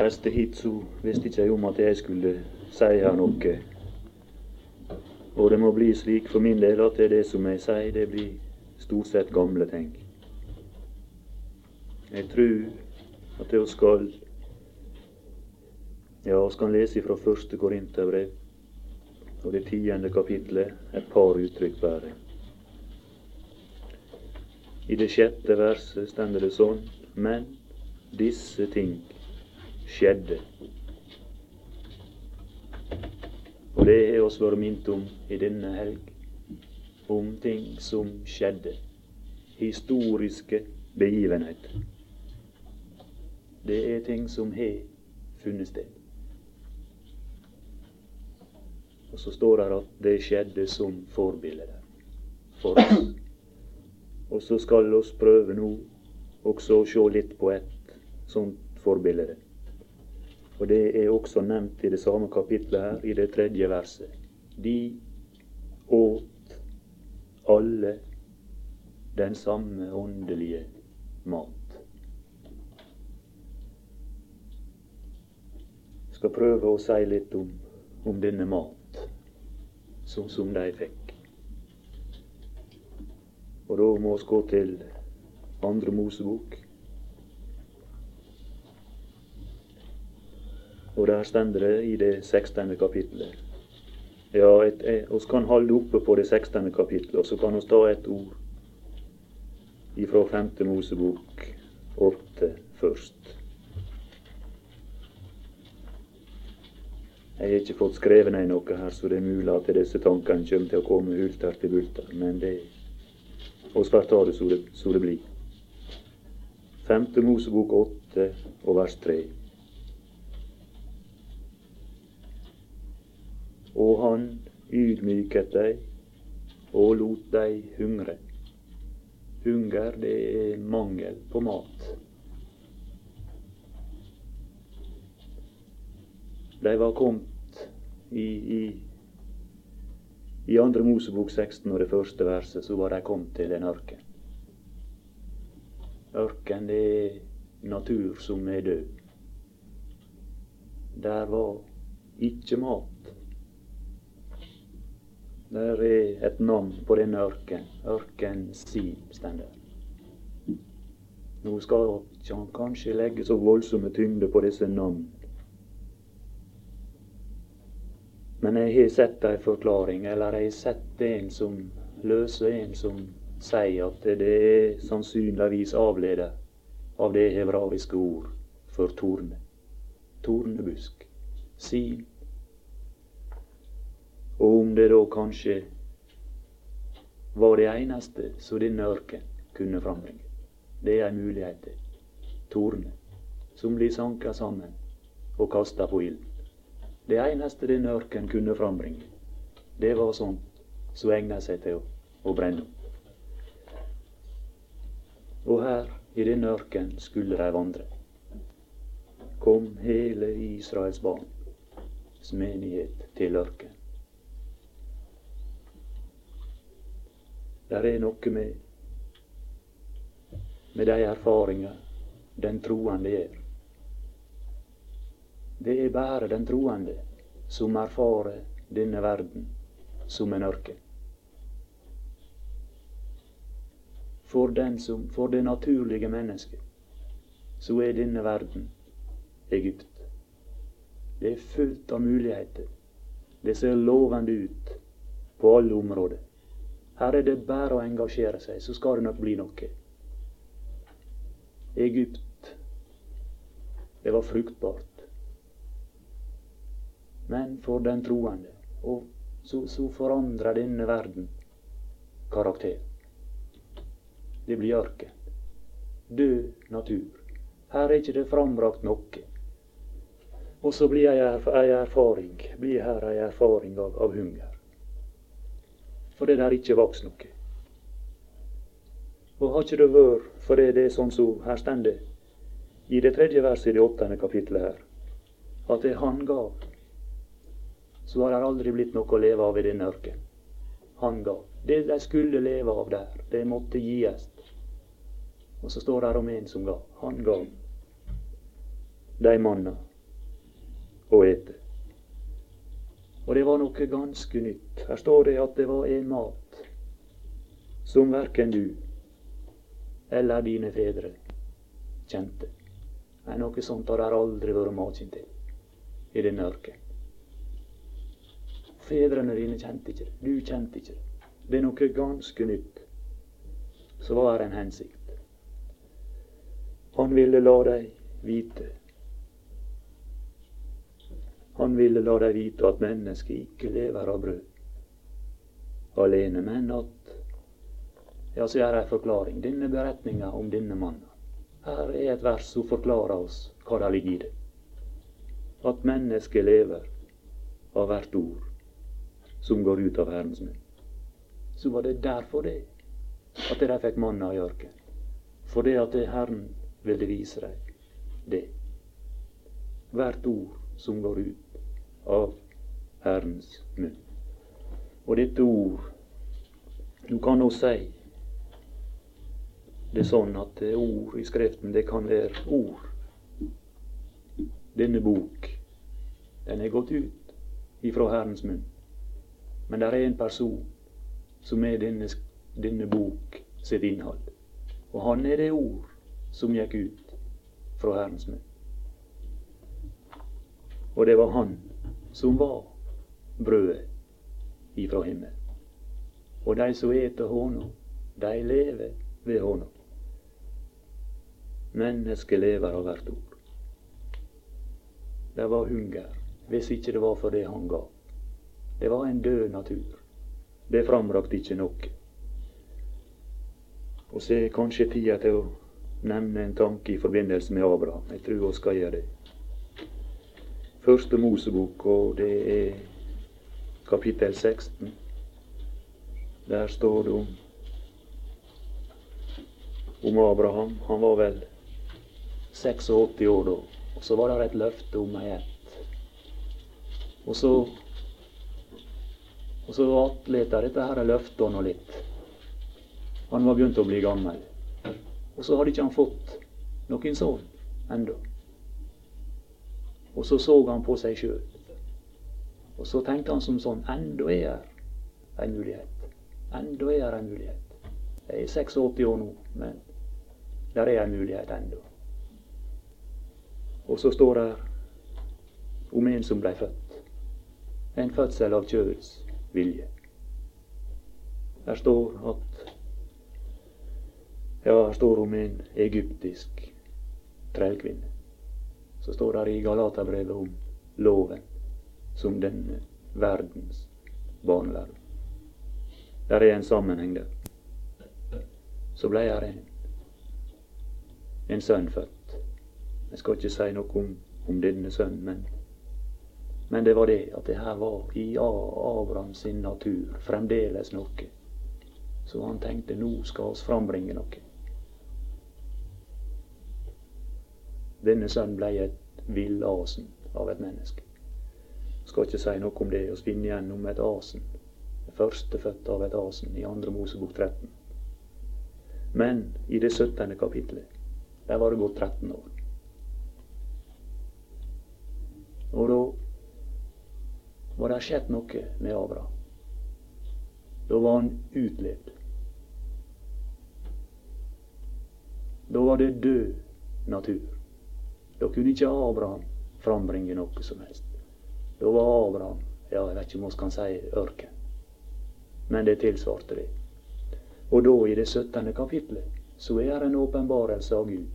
reiste hit, så visste ikke jeg om at jeg skulle si her noe. Og det må bli slik for min del at det, er det som jeg sier, det blir stort sett gamle ting. Jeg tror at vi skal ja, vi kan lese fra første Korinterbrev, og det tiende kapitlet, et par uttrykk bare. I det sjette verset stender det sånn Men disse ting skjedde. Og det har oss vært minnet om i denne helg. Om ting som skjedde. Historiske begivenheter. Det er ting som har funnet sted. Og så står det at det skjedde som forbilde for oss. Og så skal oss prøve nå også å se litt på et sånt forbilde. Og det er også nevnt i det samme kapitlet her, i det tredje verset. De åt alle den samme åndelige mat. Jeg skal prøve å si litt om, om denne mat, sånn som de fikk. Og da må vi gå til andre Mosebok. Og der stender det i det 16. kapittelet. Ja, vi kan holde oppe på det 16. kapittelet, og så kan vi ta et ord ifra 5. Mosebok 8 først. Jeg har ikke fått skrevet ned noe her, så det er mulig at disse tankene kommer til å komme hulter til bulter. Men det og skal ta det så det, så det blir. 5. Mosebok 8 og vers tre. Og han ydmyket deg og lot deg hungre. Hunger, det er mangel på mat. De var kommet i, i i andre Mosebok 16 og det første verset så var de kommet til en ørken. Ørken, det er natur som er død. Der var ikke mat. Der er et navn på denne ørken. Ørken Sin står der. Nå skal han kanskje legge så voldsomme tyngde på disse navn Men jeg har sett ei forklaring, eller jeg har sett en som løser en som sier at det er sannsynligvis avledet av det hebraiske ord for torne. Tornebusk. Sin. Og om det da kanskje var det eneste som denne ørken kunne frambringe. Det er ei mulighet til. Torne. Som blir sanka sammen og kasta på ilden. Det eneste denne ørken kunne frambringe, det var sånt som egna seg til å, å brenne opp. Og her, i denne ørken, skulle de vandre. Kom hele Israels barn, menighet til ørken. Der er noe med, med de erfaringer den troende gjør. Det er bare den troende som erfarer denne verden som en ørken. For, den som, for det naturlige mennesket så er denne verden Egypt. Det er fullt av muligheter. Det ser lovende ut på alle områder. Her er det bare å engasjere seg, så skal det nok bli noe. Egypt, det var fruktbart. Men for den troende. Og så, så forandrer denne verden karakter. Det blir ørken. Død natur. Her er ikke det frambrakt noe. Og så blir ei, erfaring blir her ei erfaring av, av hunger. For det ikke vokst noe. Og har ikke det vært for det, er sånn som her stender i det tredje verset i det åttende kapittelet her, at det han gav så har det aldri blitt noe å leve av i denne ørkenen. Han gav. Det de skulle leve av der, det måtte gis. Og så står det om en som ga. Han ga. de manna å ete. Og det var noe ganske nytt. Her står det at det var en mat som verken du eller dine fedre kjente. Nei, noe sånt har det aldri vært maken til i denne ørkenen. Fedrene dine kjente ikke det. Du kjente ikke det. Det er noe ganske nytt. Så var det en hensikt. Han ville la deg vite Han ville la deg vite at mennesket ikke lever av brød alene, men at Ja, så er det ei forklaring. Denne beretninga om denne mannen. Her er et vers som forklarer oss hva det ligger i det. At mennesket lever av hvert ord som går ut av Herrens munn. Så var det derfor det at de fikk mannen i ørkenen. For det at det Herren ville vise dem det. Hvert ord som går ut av Herrens munn. Og dette ord Du kan nå si det er sånn at ord i Skriften, det kan være ord. Denne bok, den er gått ut ifra Herrens munn. Men det er en person som er denne, denne bok sitt innhold. Og han er det ord som gikk ut fra Herrens munn. Og det var han som var brødet ifra himmelen. Og de som eter honum, de lever ved honum. Mennesket lever av hvert ord. Det var hunger, hvis ikke det var for det han ga. Det var en død natur. Det framrakte ikke noe. Og så er kanskje tida til å nevne en tanke i forbindelse med Abraham. Jeg tror vi skal gjøre det. Første Mosebok, og det er kapittel 16. Der står det om, om Abraham. Han var vel 86 år da. Og så var det et løfte om ei ett. Og så og så atleta dette her løftet nå litt. Han var begynt å bli gammel. Og så hadde ikke han fått noen sønn ennå. Og så så han på seg sjøl. Og så tenkte han som sånn Enda er her en mulighet. Enda er her en mulighet. Jeg er 86 år nå, men der er en mulighet ennå. Og så står det om en som blei født. En fødsel av kjødets vilje. Der står at Ja, her står om en egyptisk trellkvinne. Så står det i Galaterbrevet om loven som denne verdens barnevern. Der er en sammenheng der. Så blei her en, en sønn født. Jeg skal ikke si noe om, om denne sønnen, men, men det var det at det her var i Abraham sin natur fremdeles noe. Så han tenkte nå skal oss frambringe noe. Denne sønnen blei et villasen av et menneske. Jeg skal ikke si noe om det. Vi finner igjen om et asen. Det førstefødte av et asen i andre Mosebok 13. Men i det 17. kapittelet, der var det gått 13 år. Og da var det skjedd noe med Abraham. Da var han utlevd. Da var det død natur. Da kunne ikke Abraham frambringe noe som helst. Da var Abraham ja, jeg vet ikke om vi kan si ørken, men det tilsvarte det. Og da, i det 17. kapitlet, så er det en åpenbarelse av Gud.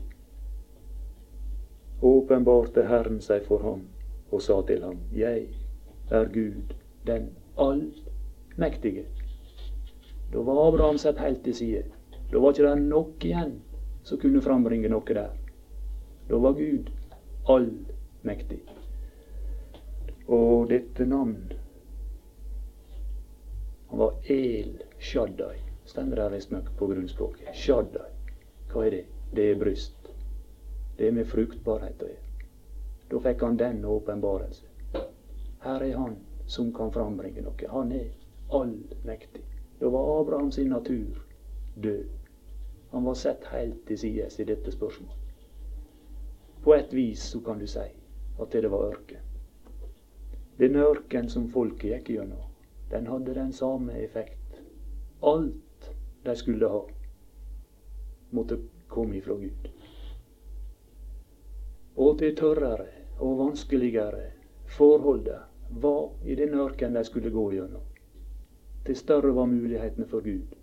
Åpenbarte Herren seg for ham og sa til ham, Jeg er Gud, den allmektige. Da var Abraham sett helt til side. Da var ikke det noe igjen som kunne frambringe noe der. Da var Gud allmektig. Og dette navn Han var El Shaddai. Stemmer det visstnok på grunnspråket. Shaddai. Hva er det? Det er bryst. Det er med fruktbarhet å gjøre. Da fikk han den åpenbarelse. Her er han som kan frambringe noe. Han er allmektig. Da var Abraham sin natur død. Han var sett helt til sides i dette spørsmålet. På et vis så kan du si at det var ørken. Den ørken som folket gikk gjennom, den hadde den samme effekt. Alt de skulle ha, måtte komme ifra Gud. Og til tørrere og vanskeligere forholdet var i den ørken de skulle gå gjennom, til større var mulighetene for Gud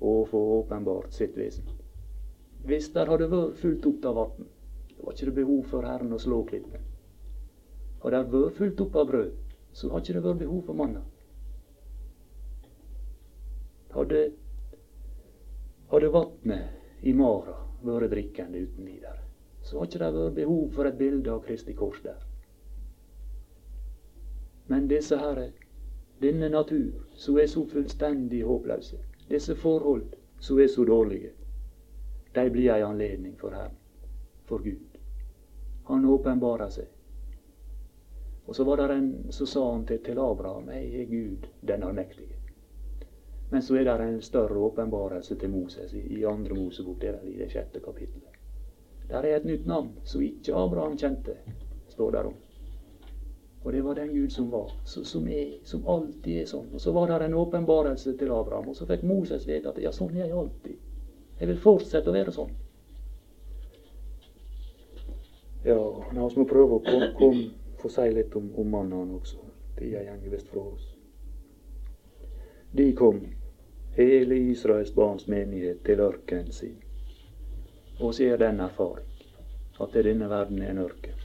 å få åpenbart sitt vesen. Hvis der hadde vært fullt opp av vann, var ikke det behov for Herren å slå klippen. Hadde det vært fullt opp av brød, så har ikke det vært behov for manna. Hadde, hadde vannet i Mara vært drikkende uten videre, så har ikke det vært behov for et bilde av Kristi kors der. Men disse herre, denne natur, som er så fullstendig håpløse, disse forhold som er så dårlige, de blir ei anledning for Herren, for Gud. Han åpenbarer seg. Og så var det en som sa han til, til Abraham, jeg er Gud, den allmektige. Men så er det en større åpenbarelse til Moses i, i andre Mosebok, det er vel i det sjette kapittelet. Der er et nytt navn som ikke Abraham kjente, står der om. Og det var den Gud som var, som, er, som alltid er sånn. Og så var det en åpenbarelse til Abraham, og så fikk Moses vite at ja, sånn er jeg alltid. Jeg vil fortsette å være sånn. Ja, la oss må prøve å kom, kom, få si litt om, om mannen også. Tida går visst fra oss. De kom, hele Israels barns menighet, til ørkenen sin. Og så er den erfaring at denne verden er en ørken.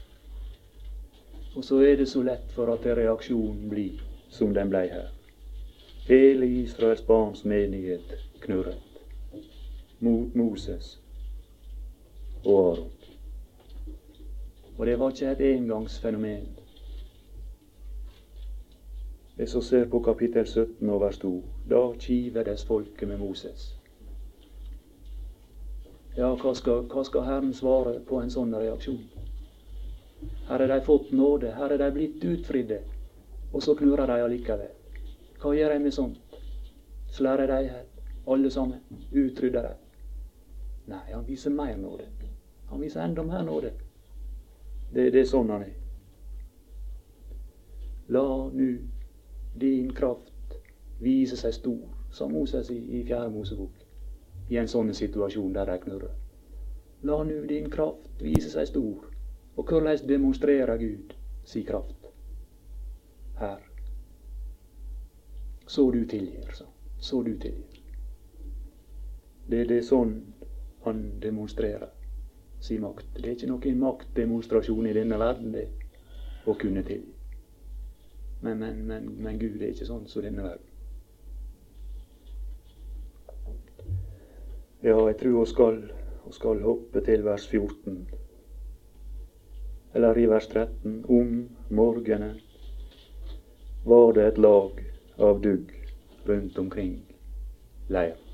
Og så er det så lett for at reaksjonen blir som den blei her. Hele Israels barns menighet knurret mot Moses og Aron. Og det var ikke et engangsfenomen. Hvis vi ser på kapittel 17 og vers 2, da kivedes folket med Moses. Ja, hva skal, hva skal Herren svare på en sånn reaksjon? Her har de fått nåde, her er de blitt utfridde. Og så knurrer de allikevel. Hva gjør jeg med sånt? Slår de her, alle sammen? Utrydder de? Nei, han viser mer nåde. Han viser enda mer nåde. Det, det er sånn han er. La nu din kraft vise seg stor, sa Moses i, i Fjerde Mosebok, i en sånn situasjon der de knurrer. La nu din kraft vise seg stor, og hvordan demonstrerer Gud si kraft her? Så du tilgir, så. Så du tilgir. Det, det er sånn han demonstrerer si makt. Det er ikke noen maktdemonstrasjon i denne verden, det, å kunne tilgi. Men, men, men, men Gud er ikke sånn som denne verden. Ja, jeg tror hun skal, skal hoppe til vers 14 eller i vers 13, om morgenen var det et lag av dugg rundt omkring leiren.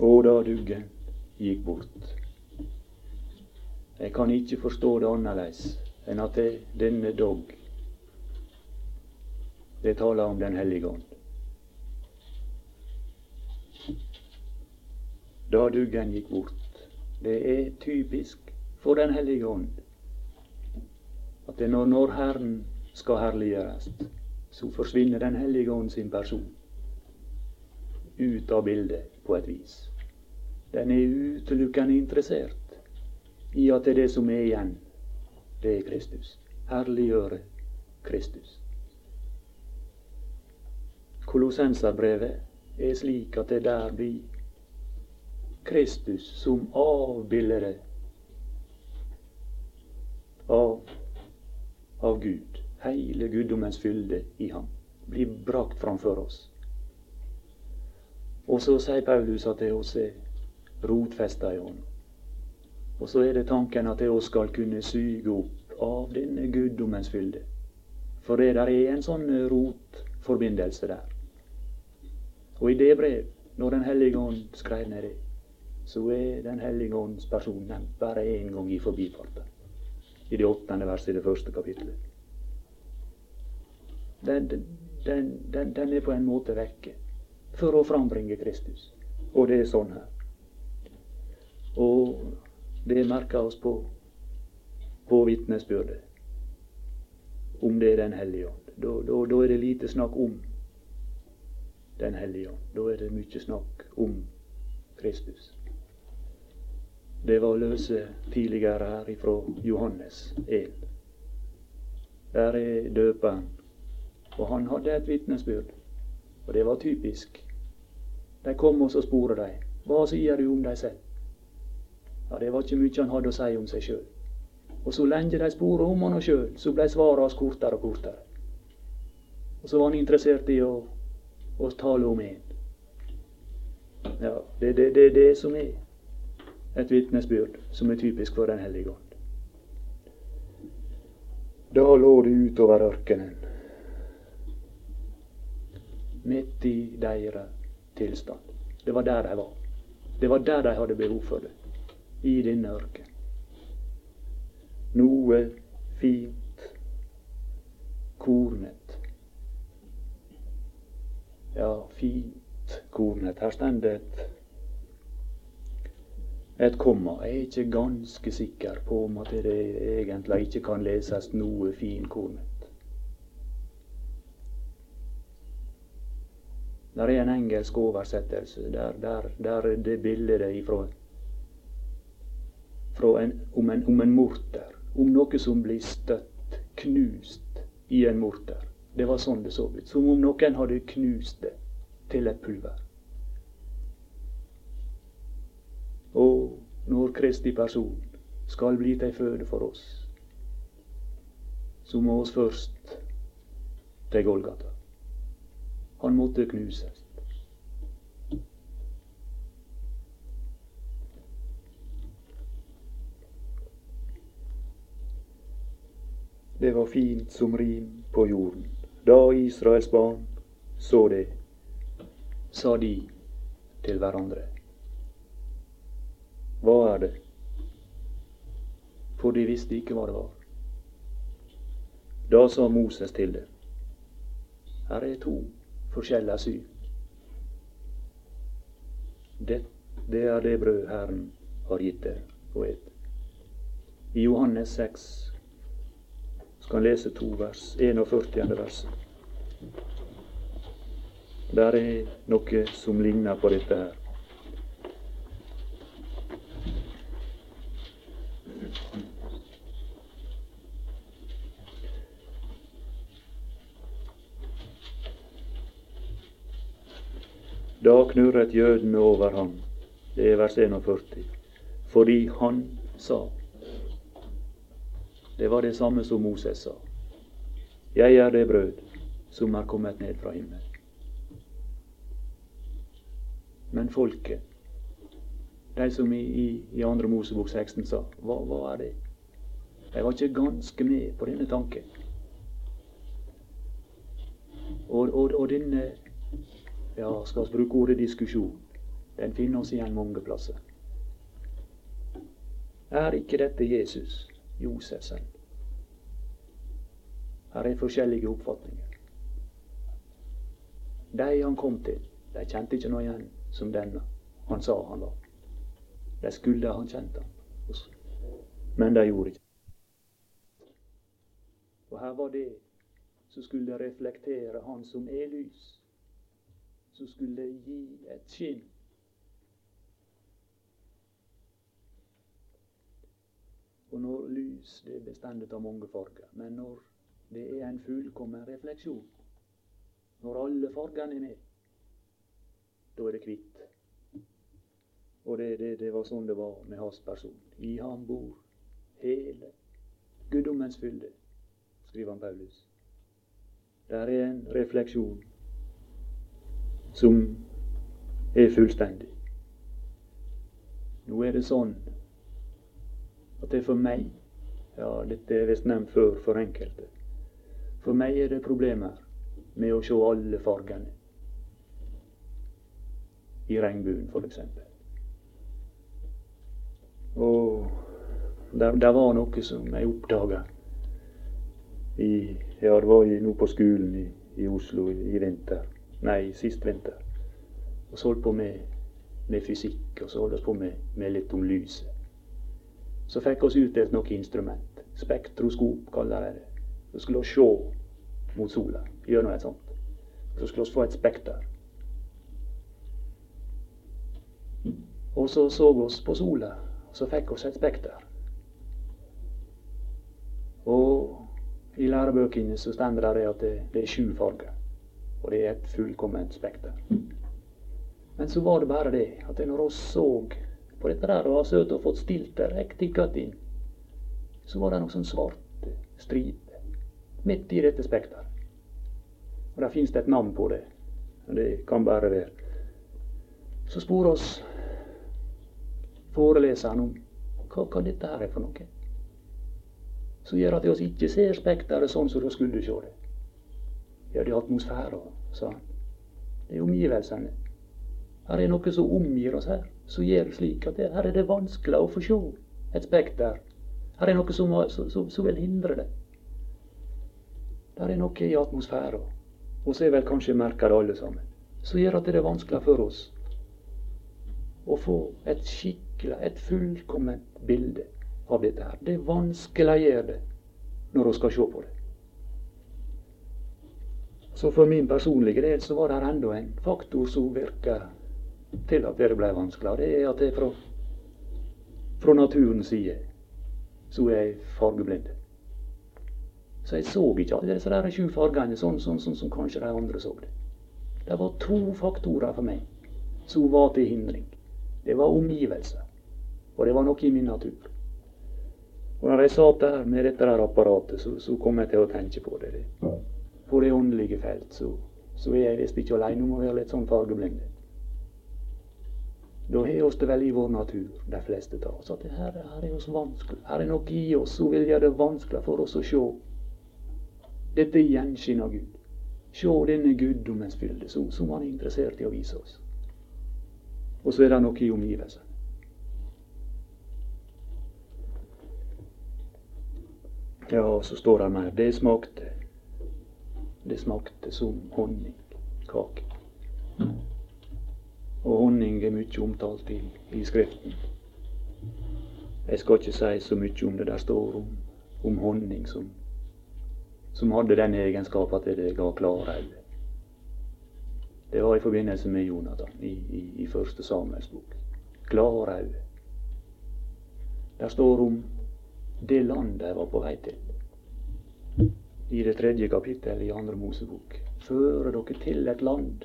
Og da duggen gikk bort Jeg kan ikke forstå det annerledes enn at det, denne dog det taler om Den hellige ånd. da duggen gikk bort. Det er typisk for Den hellige ånd at det når, når Herren skal herliggjøres, så forsvinner Den hellige ånd sin person ut av bildet på et vis. Den er utelukkende interessert i at det er det som er igjen, det er Kristus. Herliggjøre Kristus. Kolossenserbrevet er slik at det der blir Kristus som avbilde av, av Gud. Hele guddommens fylde i ham blir brakt framfor oss. Og så sier Paulus at det oss er rotfesta i Han. Og så er det tanken at jeg oss skal kunne suge opp av denne guddommens fylde. For det der er en sånn rotforbindelse der. Og i det brev, når Den hellige ånd skrev ned det, så er Den hellige ånds person nevnt bare én gang i forbifarten. I det åttende verset i det første kapittelet. Den, den, den, den, er på en måte vekke for å frambringe Kristus. Og det er sånn her. Og det merker oss på, på vitnesbyrdet. Om det er Den hellige ånd. Da, da, da er det lite snakk om Den hellige ånd. Da er det mye snakk om Kristus. Det var løse tidligere her ifra Johannes 1. Der er døperen. Og han hadde et vitnesbyrd. Og det var typisk. De kom og så spurte de. Hva sier du om deg selv? Ja, Det var ikke mye han hadde å si om seg sjøl. Og så lenge de spora om han sjøl, så ble svarene hans kortere og kortere. Og så var han interessert i å, å tale om en. Ja, det er det, det, det som er et vitnesbyrd som er typisk for Den hellige ånd. Da lå det utover ørkenen, midt i deres tilstand. Det var der de var. Det var der de hadde behov for det. I denne ørken. Noe fint, kornet. Ja, fint kornet. Her står det et komma. Jeg er ikke ganske sikker på om at det egentlig ikke kan leses noe finkornet. Der er en engelsk oversettelse der, der, der det bildet ifra, fra en, om, en, om en morter. Om noe som blir støtt, knust i en morter. Det var sånn det så ut. Som om noen hadde knust det til et pulver. Og når Kristi person skal bli til føde for oss, så må oss først til Golgata. Han måtte knuses. Det var fint som rim på jorden. Da Israels barn så det, sa de til hverandre. Hva er det? For de visste ikke hva det var. Da sa Moses til det. Her er to forskjellige syn. Det, det er det brød Herren har gitt dere å ete. I Johannes 6 skal lese to vers, 41. vers. Der er noe som ligner på dette her. Da knurret jødene over ham. Det er vers 41. Fordi han sa. Det var det samme som Moses sa. Jeg er det brød som er kommet ned fra himmelen. Men folket, de som i, i, i 2. Mosebok 16 sa, hva, hva er det? De var ikke ganske med på denne tanken. Og, og, og denne ja, skal vi bruke ordet diskusjon, den finner oss igjen mange plasser. Er ikke dette Jesus, Josef sønn? Her er forskjellige oppfatninger. De han kom til, de kjente ikke noe igjen som denne han sa han var. De skulle han kjent han, men de gjorde ikke Og her var det som skulle reflektere Han som er lys som skulle gi et skinn. Og når lys det er bestandet av mange farger, men når det er en fullkommen refleksjon, når alle fargene er med, da er det hvitt. Og det, det, det, var sånn det var med hans person. I ham bor hele guddommens fylde, skriver han Paulus. Der er en refleksjon som er fullstendig. Nå er det sånn at det er for meg Ja, dette er visst nevnt før for enkelte. For meg er det problemer med å se alle fargene i regnbuen, f.eks. Og det, det var noe som jeg oppdaga Ja, det var nå på skolen i, i Oslo i, i vinter nei, sist vinter. Og så holdt på med med fysikk, og så holdt vi på med, med, litt om lyset. Så fikk vi utdelt noe instrument. Spektroskop, kaller de det. Så skulle vi se mot sola gjennom et sånt. Så skulle vi få et spekter. Og så så vi på sola, og så fikk vi et spekter. Og i lærebøkene så står det at det, det er sju farger. Og det er et fullkomment spekter. Men så var det bare det at når vi så på dette der og har søkt og fått stilt det riktig godt inn, så var det noe sånn svart striper midt i dette spekteret. Og der fins det et navn på det. Og det kan bare være. Så spor oss foreleseren om hva, hva dette her er for noe. Så gjør at vi ikke ser spekteret sånn som vi skulle se det. Ja, det er atmosfæren, sa han. Det er omgivelsene. Her er noe som omgir oss her, som gjør slik at det, her er det vanskelig å få se et spekter. Her er noe som, som, som vil hindre det. Der er noe i atmosfæren, og så er vel kanskje merker alle sammen, som gjør at det er vanskelig for oss å få et skikkelig, et fullkomment bilde av dette her. Det vanskeliggjør det når vi skal se på det. Så for min personlige del så var det enda en faktor som virka til at det ble vanskeligere. Det er at er fra, fra naturens side så er jeg fargeblind. Så jeg så ikke alle disse der sju fargene sånn, sånn, sånn som kanskje de andre så det. Det var to faktorer for meg som var til hindring. Det var omgivelser, og det var noe i min natur. Og når jeg satt der med dette der apparatet, så, så kom jeg til å tenke på det på det åndelige felt, så, så er jeg visst ikke alene om å være litt sånn fargeblinde. Da har oss det vel i vår natur, de fleste av oss, at her, her er oss vanskelig. Her er noe i oss som vil gjøre det vanskelig for oss å se dette gjenskinn av Gud. Se denne guddommens fylde som, han er interessert i å vise oss. Og så er det noe i omgivelsene. Ja, så står det mer. Det smakte det smakte som honningkake. Og honning er mye omtalt i, i Skriften. Jeg skal ikke si så mye om det der står om, om honning som, som hadde den egenskapen at det ga øyne. Det var i forbindelse med Jonathan i, i, i første Samuels bok. Klare. Der står om det landet jeg var på vei til i det tredje kapittelet i Andre Mosebok. Fører dere til et land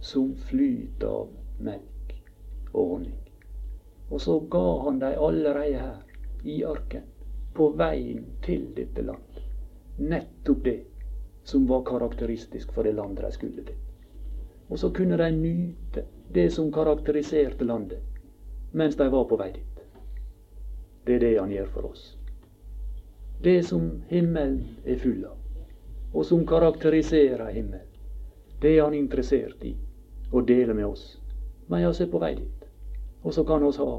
som flyter av melk og honning. Og så ga han dem allerede her i arken, på veien til dette land, nettopp det som var karakteristisk for det landet de skulle til. Og så kunne de nyte det som karakteriserte landet, mens de var på vei dit. Det er det han gjør for oss det som himmelen er full av, og som karakteriserer himmelen. Det er han interessert i å dele med oss Men vi er på vei dit. Og så kan vi ha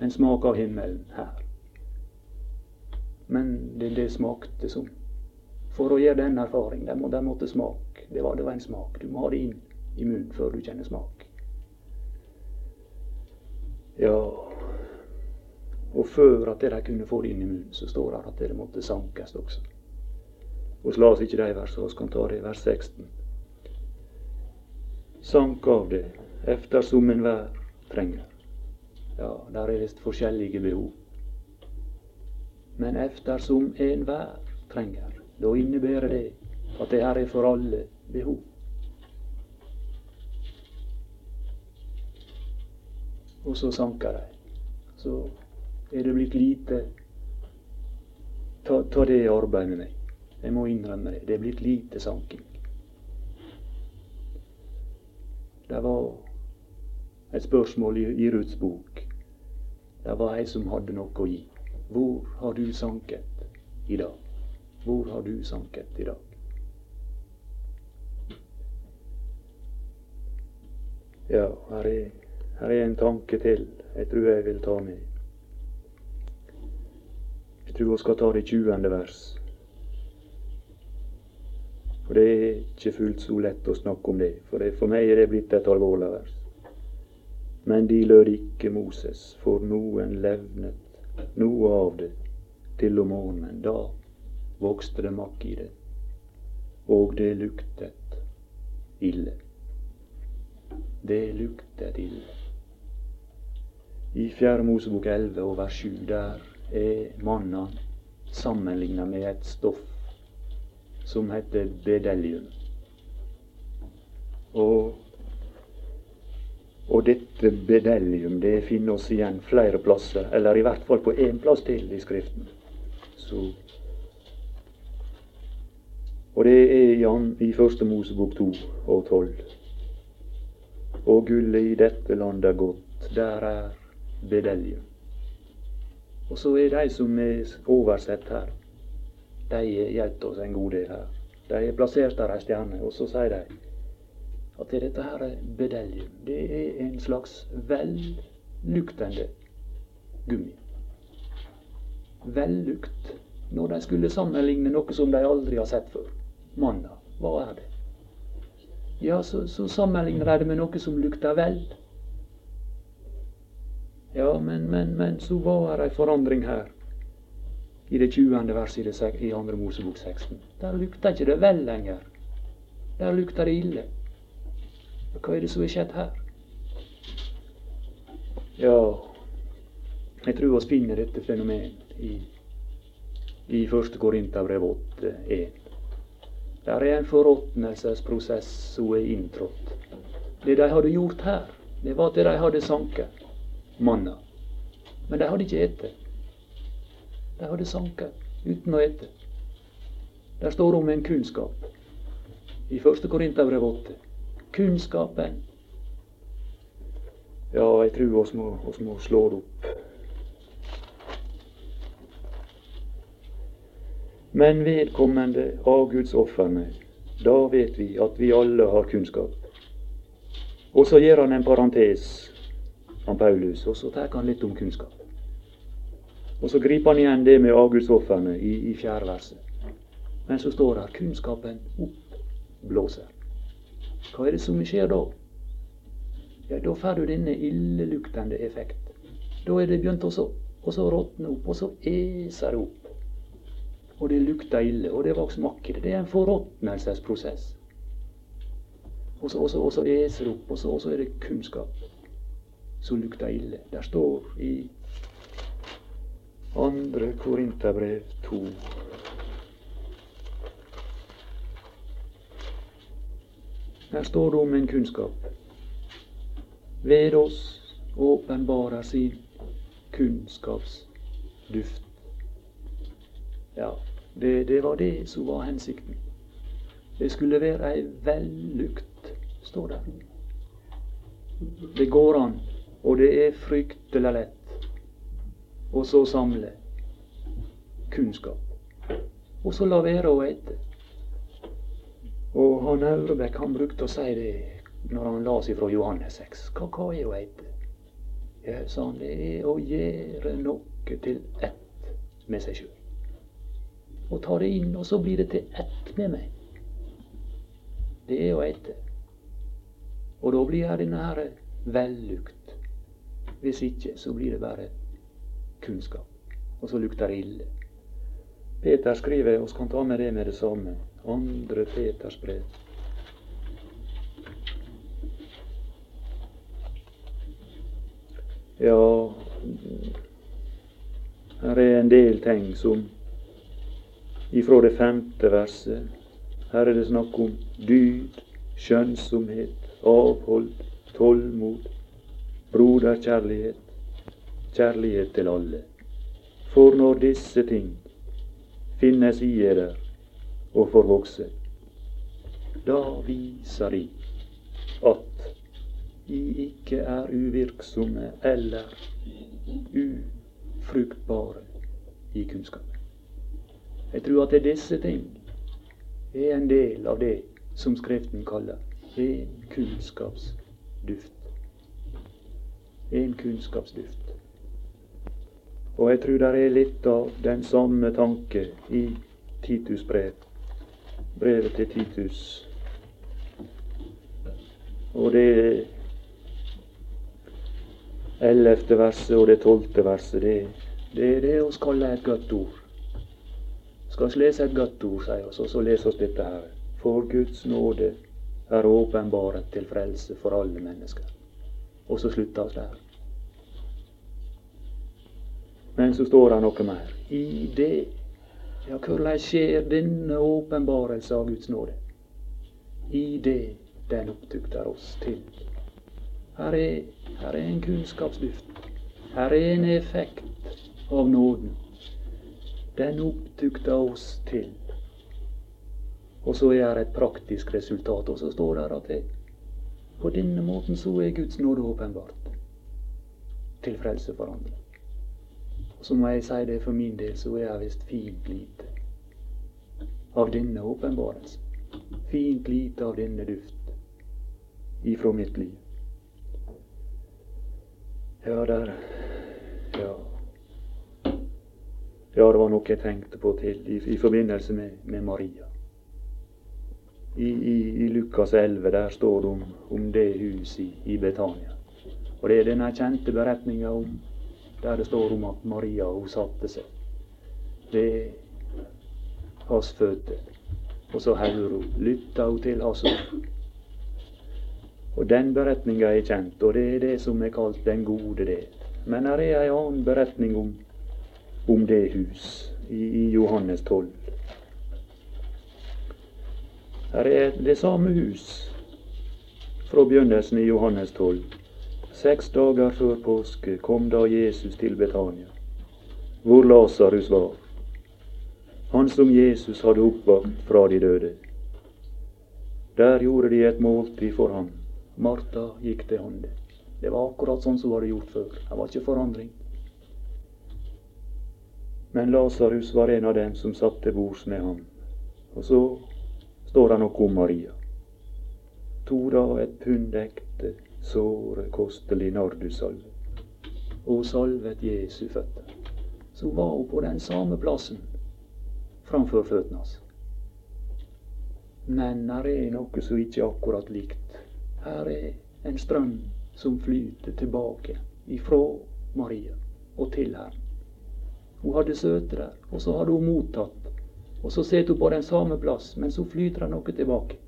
en smak av himmelen her. Men det, det smakte som For å gjøre den erfaringen, den må, det måtte smake. Det var, det var en smak. Du må ha det inn i munnen før du kjenner smak. Ja, og før at de kunne få det inn i munnen, så står det at det måtte sankes også. Vi oss ikke de versene, vi kan ta det i vers 16. Sank av det eftersom enhver trenger. Ja, der er visst forskjellige behov. Men eftersom enhver trenger, da innebærer det at det her er for alle behov. Og så sanker de. Så er det blitt lite ta, det i arbeid med meg. Jeg må innrømme det. Det er blitt lite sanking. Det var et spørsmål i, i Ruths bok. Det var ei som hadde noe å gi. Hvor har du sanket i dag? Hvor har du sanket i dag? Ja, her er, her er en tanke til jeg tror jeg vil ta med tror jeg skal ta det 20. vers. For det er ikke fullt så lett å snakke om det. For, det, for meg er det blitt et alvorlig vers. Men de lød ikke Moses, for noen levnet noe av det til om morgenen. Da vokste det makk i det, og det luktet ille. Det luktet ille. I Fjerde Mosebok 11 og vers 7 der er mannen sammenligna med et stoff som heter bedellium. Og, og dette bedellium det finner oss igjen flere plasser, eller i hvert fall på én plass til i Skriften. Så, og det er Jan i Første Mosebok 2 og 12. Og gullet i dette landet er godt, der er bedelje. Og så er de som er oversett her, de hjelper oss en god del her. De er plassert der ei stjerne, og så sier de at dette her er bedelje. Det er en slags velluktende gummi. Vellukt. Når de skulle sammenligne noe som de aldri har sett før. Manna, hva er det? Ja, så, så sammenligner jeg det med noe som lukter vel. Ja, men, men, men så var det ei forandring her. I det 20. verset i, det, i 2. Mosebok 16. Der lukter ikke det vel lenger. Der lukter det ille. Hva er det som har skjedd her? Ja, jeg tror vi finner dette fenomenet i, i 1. Korinterbrev 8.1. Der er en forråtnelsesprosess som er inntrådt. Det de hadde gjort her, det var at de hadde sanket manna. Men de hadde ikke ete. De hadde sanket uten å ete. Der står om en kunnskap i 1. Korinterbrev 8 kunnskapen. Ja, jeg tror oss må, må slå det opp. Men vedkommende av Guds ofrene, da vet vi at vi alle har kunnskap. Og så gjør han en parentes, om Paulus, og så tar han litt om kunnskap. Og så griper han igjen det med avgudsofrene i, i fjerde verset. Men så står det kunnskapen oppblåser. Hva er det som skjer da? Ja, Da får du denne illeluktende effekt. Da er det begynt å råtne opp, og så eser det opp. Og det lukter ille, og det var makk i det. Er en forråtnelsesprosess. Og så, og så, og så eser opp, og så, og så er det kunnskap som lukter ille. Der står i andre Korinterbrev 2 Her står det om en kunnskap. Ved oss åpenbarer sin kunnskapsduft. Ja, det, det, var det som var hensikten. Det skulle være ei vellukt, står det. Det går an, og det er fryktelig lett, å så samle kunnskap. Og så la være å ete. Og han Aurebekk han brukte å si det når han las ifra Johannes 6. Hva, hva er å ete? Ja, sa han, det er å gjøre noe til ett med seg sjøl. Og ta det inn, og så blir det til ett med meg. Det er å ete. Og da blir det denne her vellukt. Hvis ikke, så blir det bare kunnskap. Og så lukter det ille. Peter skriver, vi kan ta med det med det samme, andre Peters brev. Ja, her er en del ting som ifra det femte verset. Her er det snakk om dyd, skjønnsomhet, avhold, tålmod, broderkjærlighet, kjærlighet til alle. For når disse ting finnes i eder og får vokse. Da viser de at de ikke er uvirksomme eller ufruktbare i kunnskap. Jeg tror at disse ting er en del av det som Skriften kaller en kunnskapsduft. En kunnskapsduft. Og jeg tror det er litt av den samme tanke i Titus brev brevet til Titus. Og det ellevte verset og det tolvte verset, det, det er det vi kaller et godt ord. Skal vi lese et godt ord, sier oss, og så leser oss dette her. For Guds nåde er åpenbaret til frelse for alle mennesker. Og så slutter vi der. Men så står det noe mer. I det Ja, hvordan skjer denne åpenbarelse av Guds nåde? I det den opptukter oss til. Her er, her er en kunnskapsduft. Her er en effekt av nåden. Den opptukta oss til. Og så er det et praktisk resultat. Og så står det at det, på denne måten så er Guds nåde åpenbart til frelse for andre. Så må jeg si det for min del, så er jeg visst fint lite av denne åpenbarelsen. Fint lite av denne duft ifra mitt liv. Ja, der Ja. Ja, det var noe jeg tenkte på til i, i forbindelse med, med Maria. I, i, I, Lukas 11 der står det om, om det huset i, Betania. Og det er denne kjente beretninga der det står om at Maria hun satte seg ved hans føtter. Og så hører hun, lytta hun til hans ord. Og den beretninga er kjent, og det er det som er kalt den gode del. Men her er ei annen beretning om, om det hus, i, Johannes 12. Her er det samme hus fra begynnelsen i Johannes 12. Seks dager før påske kom da Jesus til Betania, hvor Lasarus var, han som Jesus hadde oppvakt fra de døde. Der gjorde de et måltid for ham. Martha gikk til hånde. Det var akkurat sånn som hun hadde gjort før. Det var ikke forandring. Men Lasarus var en av dem som satt til bords med ham. Og så står han og kom Maria. To da et pund ekte såre kostelig nardussalve. Og salvet Jesu føtter. Så var hun på den samme plassen framfor føttene hans. Men her er noe som ikke er akkurat likt. Her er en strøm som flyter tilbake ifra Maria og til Herren. Hun hadde søte der, og så hadde hun mottatt. Og så sitter hun på den samme plass, men så flyter noe tilbake.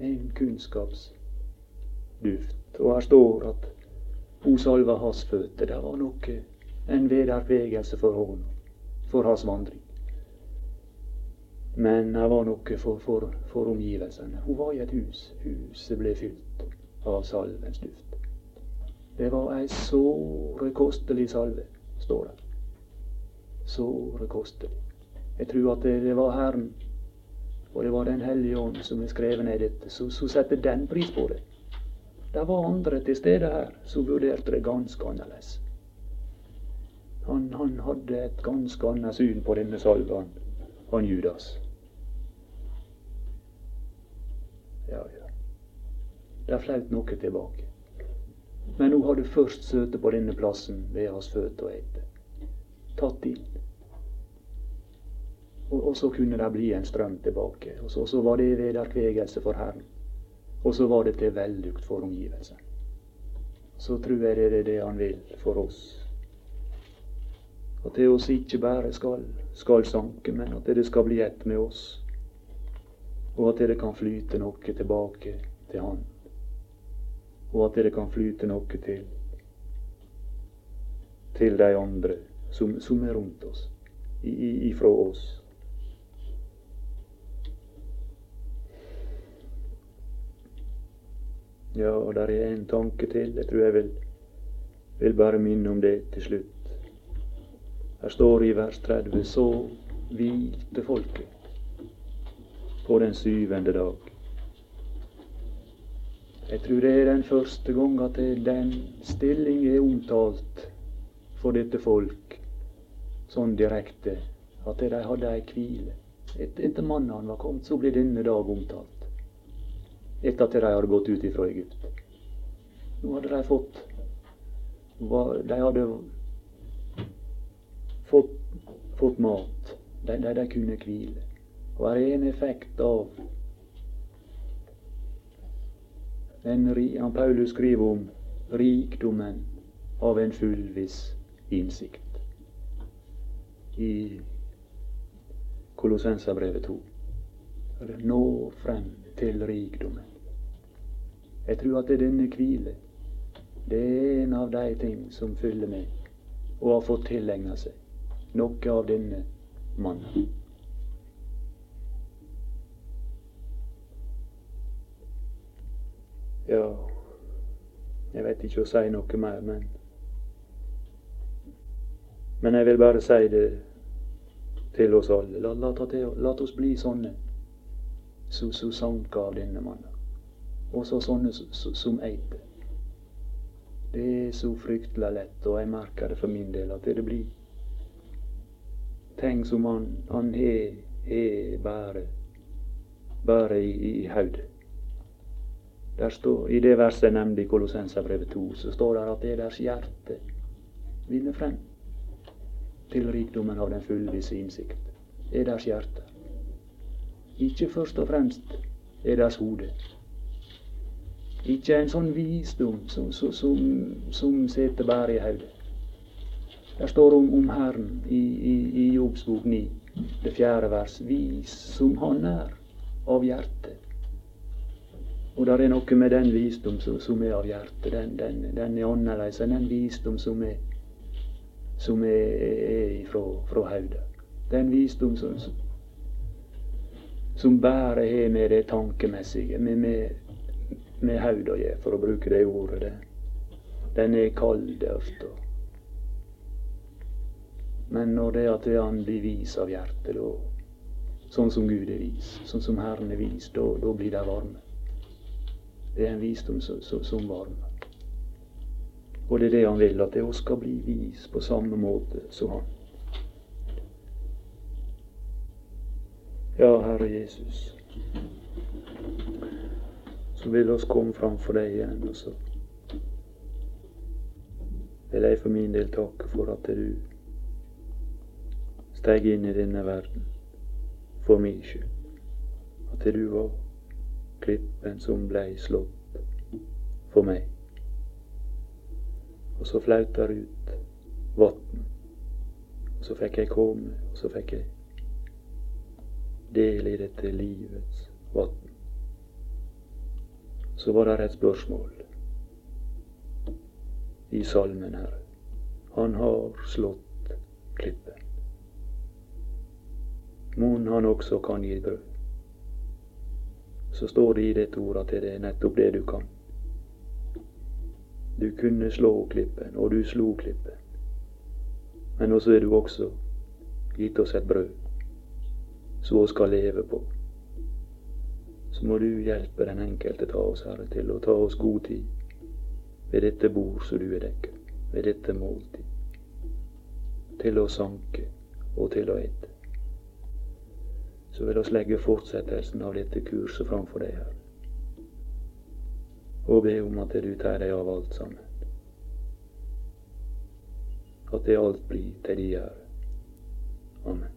En kunnskapsduft. Og her står at hun salva hans føtter. Det var noe, en vedervegelse for henne, for hans vandring. Men det var noe for, for, for omgivelsene. Hun var i et hus. Huset ble fylt av salvens duft. Det var ei såre kostelig salve, står det. Såre kostelig. Jeg tror at det, var Herren, og det var Den hellige ånd som er skrevet ned dette, så setter den pris på det. Det var andre til stede her som vurderte det ganske annerledes. Han, han hadde et ganske annet syn på denne salven, han Judas. Ja, ja. Det flaut noe tilbake. Men hun hadde først sittet på denne plassen ved hans føtter og ete. Tatt inn. Og, og, så kunne det bli en strøm tilbake. Og så, så var det vederkvegelse for Herren. Og så var det til vellukt for omgivelsene. Så tror jeg det er det han vil for oss. At det oss ikke bare skal, skal sanke, men at det skal bli ett med oss. Og at det kan flyte noe tilbake til Han. Og at det kan flyte noe til til de andre som, som er rundt oss, ifra oss. Ja, og der er en tanke til. Jeg tror jeg vil, vil bare minne om det til slutt. Her står i vers 30 så hvilte folket på den syvende dag. Jeg tror det er den første gang at den stilling er omtalt for dette folk sånn direkte. At de hadde ei hvile. Et, etter mannen var kommet, så ble denne dag omtalt etter at de hadde gått ut ifra Egypt. Nå hadde de fått De hadde fått, fått mat. De, de, de, kunne hvile. Og er en effekt av den han Paulus skriver om rikdommen av en fullviss innsikt. I Kolossenserbrevet 2. Nå frem til rikdommen. Jeg tror at det er denne hvile det er en av de ting som fyller meg, og har fått tilegna seg noe av denne mannen. Ja, jeg vet ikke å si noe mer, men Men jeg vil bare si det til oss alle. La, la, la oss bli sånne som så, sanker av denne mannen. Og så sånne som eiter. Det er så fryktelig lett, og jeg merker det for min del, at det blir ting som han, han har bare, bare i, i hodet. Der står, I det verset jeg nevnte i Kolossenserbrevet 2, så står det at det er deres hjerte vinner frem til rikdommen av den fullvisse innsikt. Det er deres hjerte. Ikke først og fremst er deres hode. Ikke en sånn visdom som, som, som, som sitter bare i hodet. Der står om, om Herren i, i, i Jobbs bok 9, det fjerde vers. Vis som Han er av hjertet. Og det er noe med den visdom som, som er av hjertet. Den, den, den er annerledes enn den visdom som er, som er, er fra, fra hodet. Den visdom som, som bare har med det tankemessige, med, med med hodet å gjøre, for å bruke det ordet. Det. Den er kald ofte. Men når det at han blir vis av hjertet, da, sånn som Gud er vis, sånn som Herren er vis, da, da blir det varme. Det er en visdom som, som, som varmer. Og det er det han vil, at det skal bli vis på samme måte som han. Ja, Herre Jesus så vil oss komme framfor deg igjen. Og så vil jeg for min del takke for at du steg inn i denne verden for min skyld. At du var klippen som blei slått for meg. Og så flauter ut vatn. Og så fikk jeg komme, og så fikk jeg del i dette livets vatn. så var det et spørsmål i salmen her. Han har slått klippen. Mon han også kan gi brød. Så står det i dette ordet at det er nettopp det du kan. Du kunne slå klippen, og du slo klippen. Men også er du også gitt oss et brød, så vi skal leve på så må du hjelpe den enkelte ta oss, Herre, til å ta oss god tid ved dette bord som du er dekket, ved dette måltid, til å sanke og til å ete. Så vil oss legge fortsettelsen av dette kurset framfor deg, her. og be om at du tar deg av alt sammen. At det alt blir til de ære. Amen.